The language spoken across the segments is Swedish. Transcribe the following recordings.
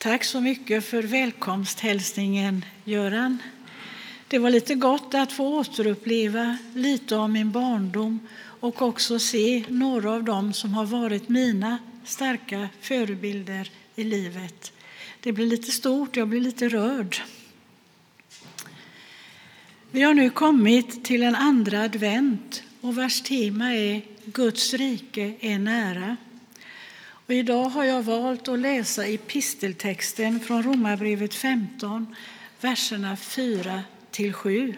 Tack så mycket för välkomsthälsningen, Göran. Det var lite gott att få återuppleva lite av min barndom och också se några av dem som har varit mina starka förebilder i livet. Det blir lite stort, jag blir lite rörd. Vi har nu kommit till en andra advent och vars tema är Guds rike är nära. Och idag har jag valt att läsa episteltexten från Romarbrevet 15, verserna 4 7.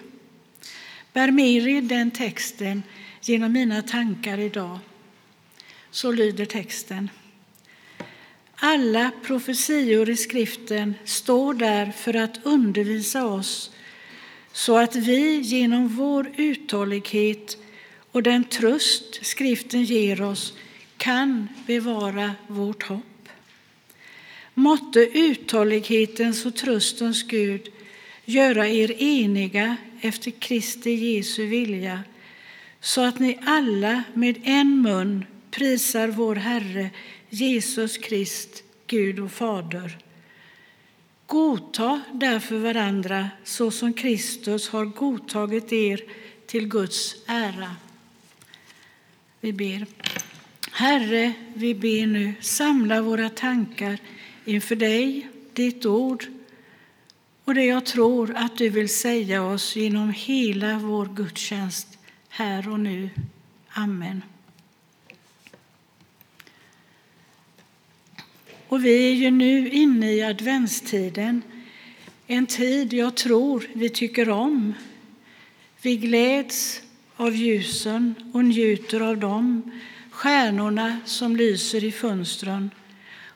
Bär med er den texten genom mina tankar idag. Så lyder texten. Alla profetior i skriften står där för att undervisa oss så att vi genom vår uthållighet och den tröst skriften ger oss kan bevara vårt hopp. Måtte uthållighetens och tröstens Gud göra er eniga efter Kristi Jesu vilja så att ni alla med en mun prisar vår Herre Jesus Krist, Gud och Fader. Godta därför varandra så som Kristus har godtagit er till Guds ära. Vi ber. Herre, vi ber nu, samla våra tankar inför dig, ditt ord och det jag tror att du vill säga oss genom hela vår gudstjänst här och nu. Amen. Och vi är ju nu inne i adventstiden, en tid jag tror vi tycker om. Vi gläds av ljusen och njuter av dem, stjärnorna som lyser i fönstren.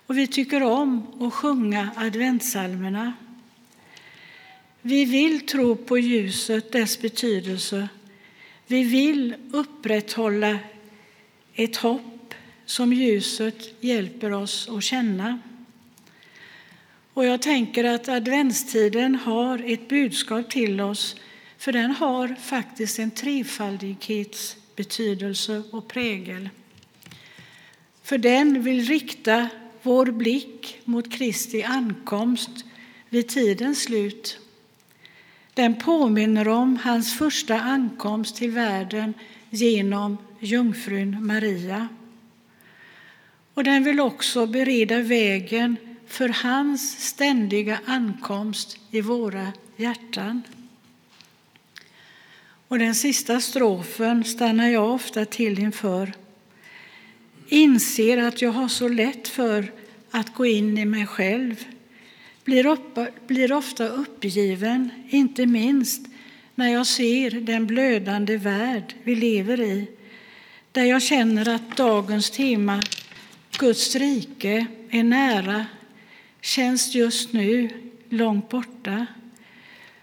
Och vi tycker om att sjunga adventsalmerna. Vi vill tro på ljuset, dess betydelse. Vi vill upprätthålla ett hopp som ljuset hjälper oss att känna. Och jag tänker att adventstiden har ett budskap till oss för den har faktiskt en trefaldighetsbetydelse och prägel. För den vill rikta vår blick mot Kristi ankomst vid tidens slut den påminner om hans första ankomst till världen genom jungfrun Maria. Och den vill också bereda vägen för hans ständiga ankomst i våra hjärtan. Och den sista strofen stannar jag ofta till inför. Inser att jag har så lätt för att gå in i mig själv blir, upp, blir ofta uppgiven, inte minst när jag ser den blödande värld vi lever i där jag känner att dagens tema, Guds rike, är nära känns just nu långt borta.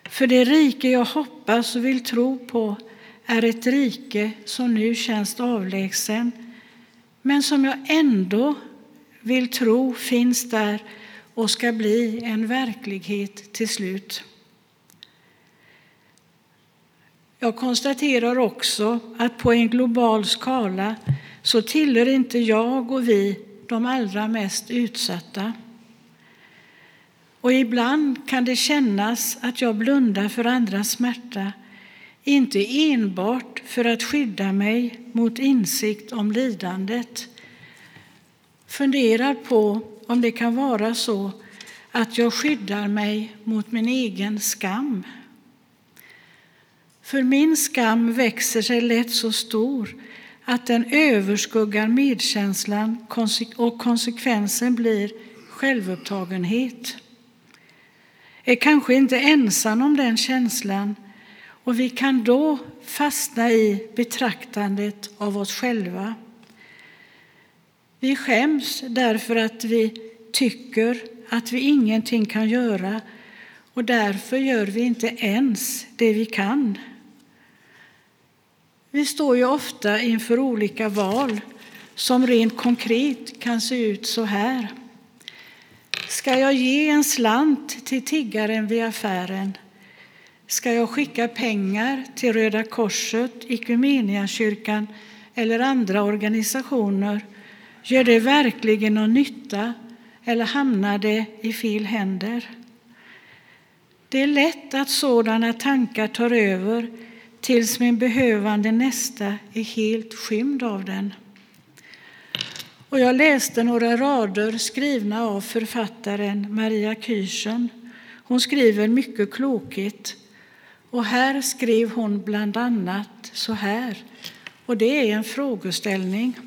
För det rike jag hoppas och vill tro på är ett rike som nu känns avlägsen men som jag ändå vill tro finns där och ska bli en verklighet till slut. Jag konstaterar också att på en global skala så tillhör inte jag och vi de allra mest utsatta. Och ibland kan det kännas att jag blundar för andras smärta, inte enbart för att skydda mig mot insikt om lidandet. Funderar på om det kan vara så att jag skyddar mig mot min egen skam. För min skam växer sig lätt så stor att den överskuggar medkänslan och konsekvensen blir självupptagenhet. Jag Är kanske inte ensam om den känslan och vi kan då fastna i betraktandet av oss själva. Vi skäms därför att vi tycker att vi ingenting kan göra och därför gör vi inte ens det vi kan. Vi står ju ofta inför olika val som rent konkret kan se ut så här. Ska jag ge en slant till tiggaren vid affären? Ska jag skicka pengar till Röda Korset, Equmeniakyrkan eller andra organisationer Gör det verkligen någon nytta eller hamnar det i fel händer. Det är lätt att sådana tankar tar över tills min behövande nästa är helt skymd av den. Och jag läste några rader skrivna av författaren Maria Kyrsen. Hon skriver mycket klokigt. Och här skrev hon bland annat så här, och det är en frågeställning.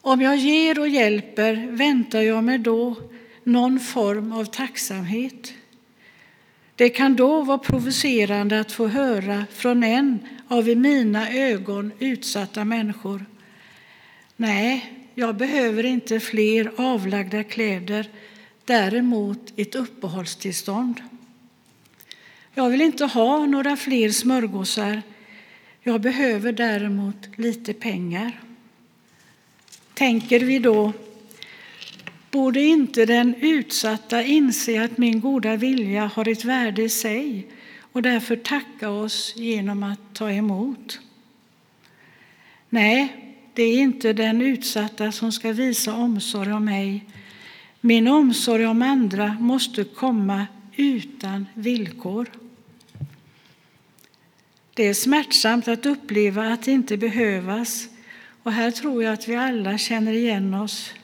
Om jag ger och hjälper väntar jag mig då någon form av tacksamhet. Det kan då vara provocerande att få höra från en av i mina ögon utsatta människor. Nej, jag behöver inte fler avlagda kläder, däremot ett uppehållstillstånd. Jag vill inte ha några fler smörgåsar. Jag behöver däremot lite pengar. Tänker vi då, borde inte den utsatta inse att min goda vilja har ett värde i sig och därför tacka oss genom att ta emot? Nej, det är inte den utsatta som ska visa omsorg om mig. Min omsorg om andra måste komma utan villkor. Det är smärtsamt att uppleva att inte behövas och här tror jag att vi alla känner igen oss.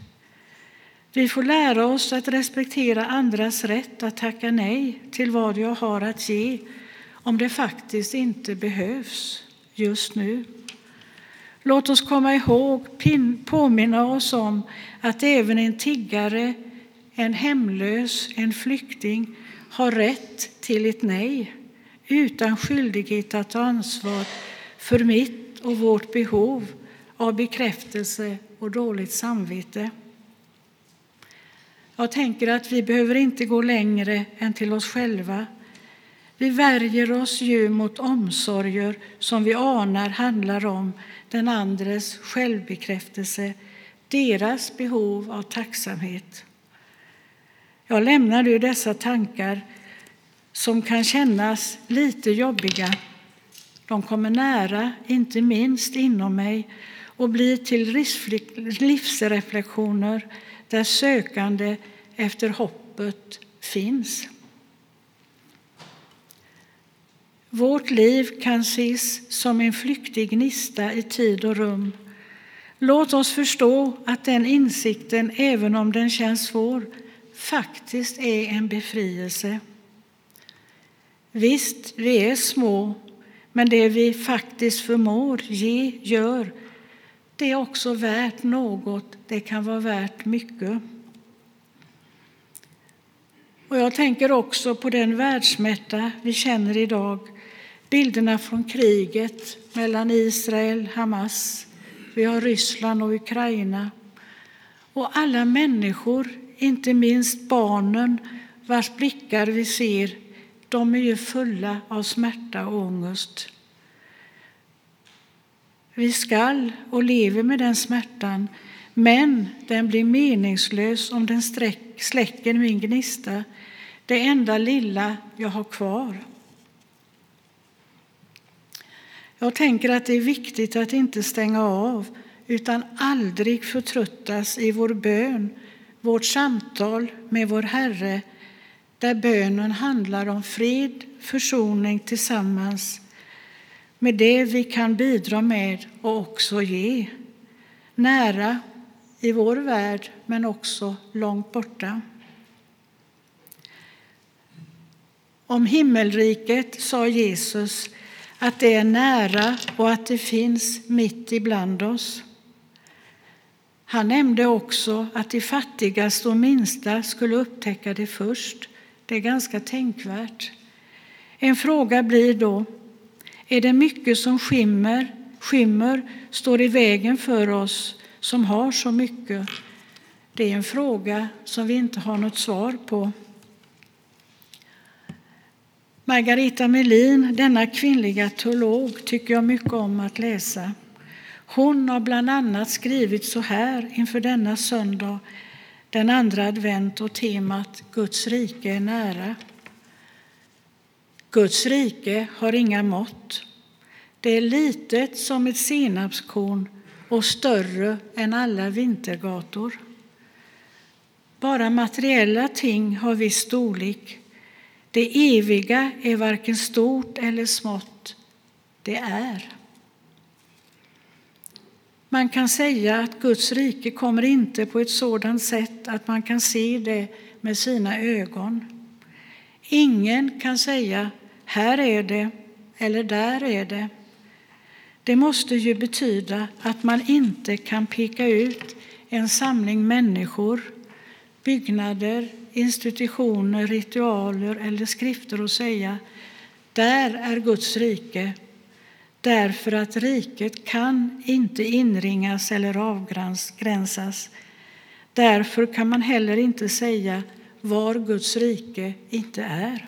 Vi får lära oss att respektera andras rätt att tacka nej till vad jag har att ge om det faktiskt inte behövs just nu. Låt oss komma ihåg, påminna oss om att även en tiggare, en hemlös, en flykting har rätt till ett nej utan skyldighet att ta ansvar för mitt och vårt behov av bekräftelse och dåligt samvete. Jag tänker att vi behöver inte gå längre än till oss själva. Vi värjer oss ju mot omsorger som vi anar handlar om den andres självbekräftelse, deras behov av tacksamhet. Jag lämnar nu dessa tankar som kan kännas lite jobbiga. De kommer nära, inte minst inom mig, och blir till livsreflektioner där sökande efter hoppet finns. Vårt liv kan ses som en flyktig gnista i tid och rum. Låt oss förstå att den insikten, även om den känns svår, faktiskt är en befrielse. Visst, vi är små, men det vi faktiskt förmår ge, gör, det är också värt något. Det kan vara värt mycket. Och jag tänker också på den världsmätta vi känner idag. Bilderna från kriget mellan Israel och Hamas. Vi har Ryssland och Ukraina. Och alla människor, inte minst barnen vars blickar vi ser, de är ju fulla av smärta och ångest. Vi skall och lever med den smärtan, men den blir meningslös om den släcker min gnista, det enda lilla jag har kvar. Jag tänker att det är viktigt att inte stänga av utan aldrig förtröttas i vår bön, vårt samtal med vår Herre där bönen handlar om fred, försoning tillsammans med det vi kan bidra med och också ge. Nära i vår värld, men också långt borta. Om himmelriket sa Jesus att det är nära och att det finns mitt ibland oss. Han nämnde också att de fattigaste och minsta skulle upptäcka det först. Det är ganska tänkvärt. En fråga blir då, är det mycket som skimmer, skimmer står i vägen för oss som har så mycket? Det är en fråga som vi inte har något svar på. Margareta Melin, denna kvinnliga teolog, tycker jag mycket om att läsa. Hon har bland annat skrivit så här inför denna söndag, den andra advent och temat Guds rike är nära. Guds rike har inga mått. Det är litet som ett senapskorn och större än alla vintergator. Bara materiella ting har viss storlek. Det eviga är varken stort eller smått. Det är. Man kan säga att Guds rike kommer inte på ett sådant sätt att man kan se det med sina ögon. Ingen kan säga här är det eller där är det. Det måste ju betyda att man inte kan peka ut en samling människor, byggnader, institutioner, ritualer eller skrifter och säga där är Guds rike därför att riket kan inte inringas eller avgränsas. Därför kan man heller inte säga var Guds rike inte är.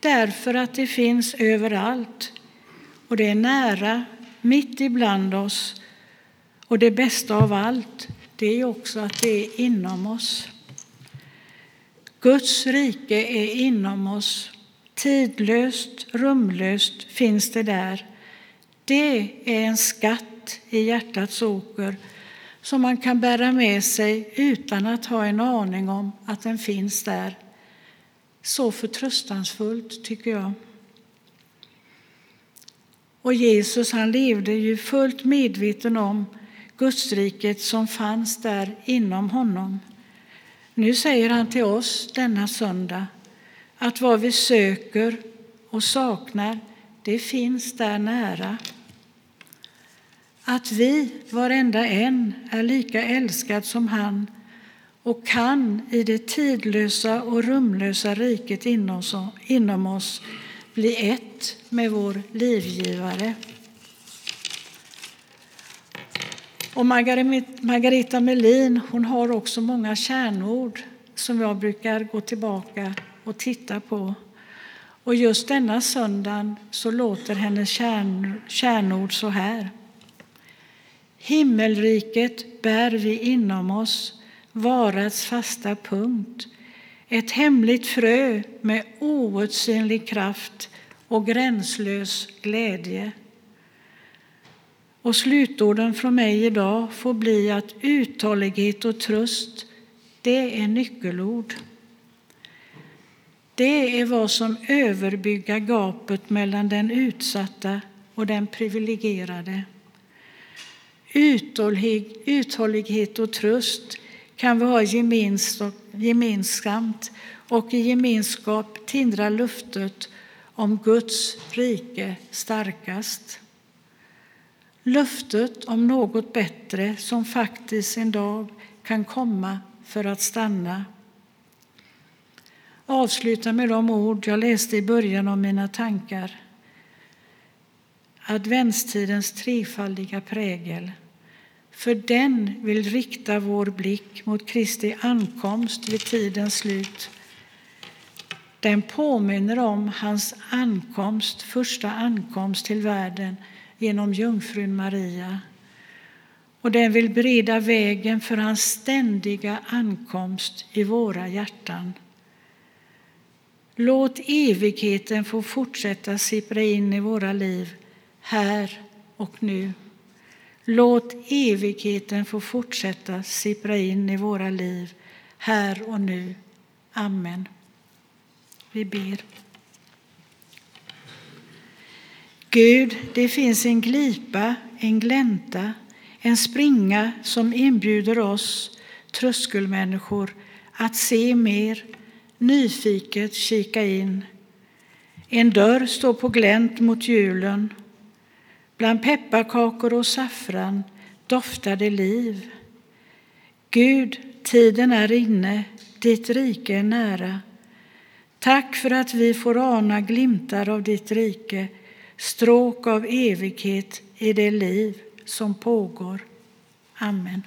Därför att det finns överallt och det är nära, mitt ibland oss. Och det bästa av allt, det är också att det är inom oss. Guds rike är inom oss. Tidlöst, rumlöst finns det där. Det är en skatt i hjärtats åker som man kan bära med sig utan att ha en aning om att den finns där. Så förtröstansfullt, tycker jag. Och Jesus han levde ju fullt medveten om Gudsriket som fanns där inom honom. Nu säger han till oss denna söndag att vad vi söker och saknar, det finns där nära. Att vi, varenda en, är lika älskad som han och kan i det tidlösa och rumlösa riket inom oss bli ett med vår livgivare. Och Margareta Melin hon har också många kärnord som jag brukar gå tillbaka och titta på. Och just denna söndag så låter hennes kärn, kärnord så här. Himmelriket bär vi inom oss, varats fasta punkt. Ett hemligt frö med outsinlig kraft och gränslös glädje. Och slutorden från mig idag får bli att uthållighet och tröst, det är nyckelord. Det är vad som överbygger gapet mellan den utsatta och den privilegierade. Uthållighet och tröst kan vi ha gemensamt och i gemenskap tindra luftet om Guds rike starkast. Löftet om något bättre som faktiskt en dag kan komma för att stanna. Avsluta med de ord jag läste i början av mina tankar. Adventstidens trefaldiga prägel. För den vill rikta vår blick mot Kristi ankomst vid tidens slut. Den påminner om hans ankomst, första ankomst till världen genom jungfrun Maria. Och den vill bereda vägen för hans ständiga ankomst i våra hjärtan. Låt evigheten få fortsätta sippra in i våra liv här och nu. Låt evigheten få fortsätta sippra in i våra liv här och nu. Amen. Vi ber. Gud, det finns en glipa, en glänta, en springa som inbjuder oss tröskelmänniskor att se mer, nyfiket kika in. En dörr står på glänt mot julen. Bland pepparkakor och saffran doftar det liv. Gud, tiden är inne, ditt rike är nära. Tack för att vi får ana glimtar av ditt rike, stråk av evighet i det liv som pågår. Amen.